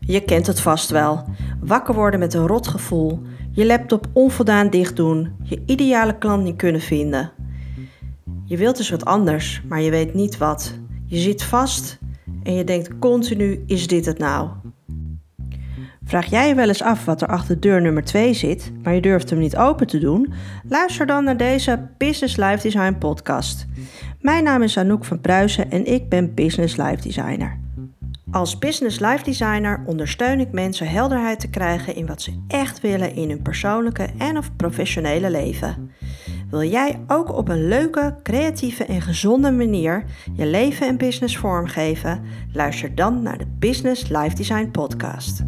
Je kent het vast wel. Wakker worden met een rot gevoel, je laptop onvoldaan dicht doen, je ideale klant niet kunnen vinden. Je wilt dus wat anders, maar je weet niet wat. Je zit vast en je denkt continu: is dit het nou? Vraag jij je wel eens af wat er achter deur nummer 2 zit, maar je durft hem niet open te doen? Luister dan naar deze Business Life Design podcast. Mijn naam is Anouk van Pruisen en ik ben Business Life Designer. Als Business Life Designer ondersteun ik mensen helderheid te krijgen in wat ze echt willen in hun persoonlijke en of professionele leven. Wil jij ook op een leuke, creatieve en gezonde manier je leven en business vormgeven? Luister dan naar de Business Life Design podcast.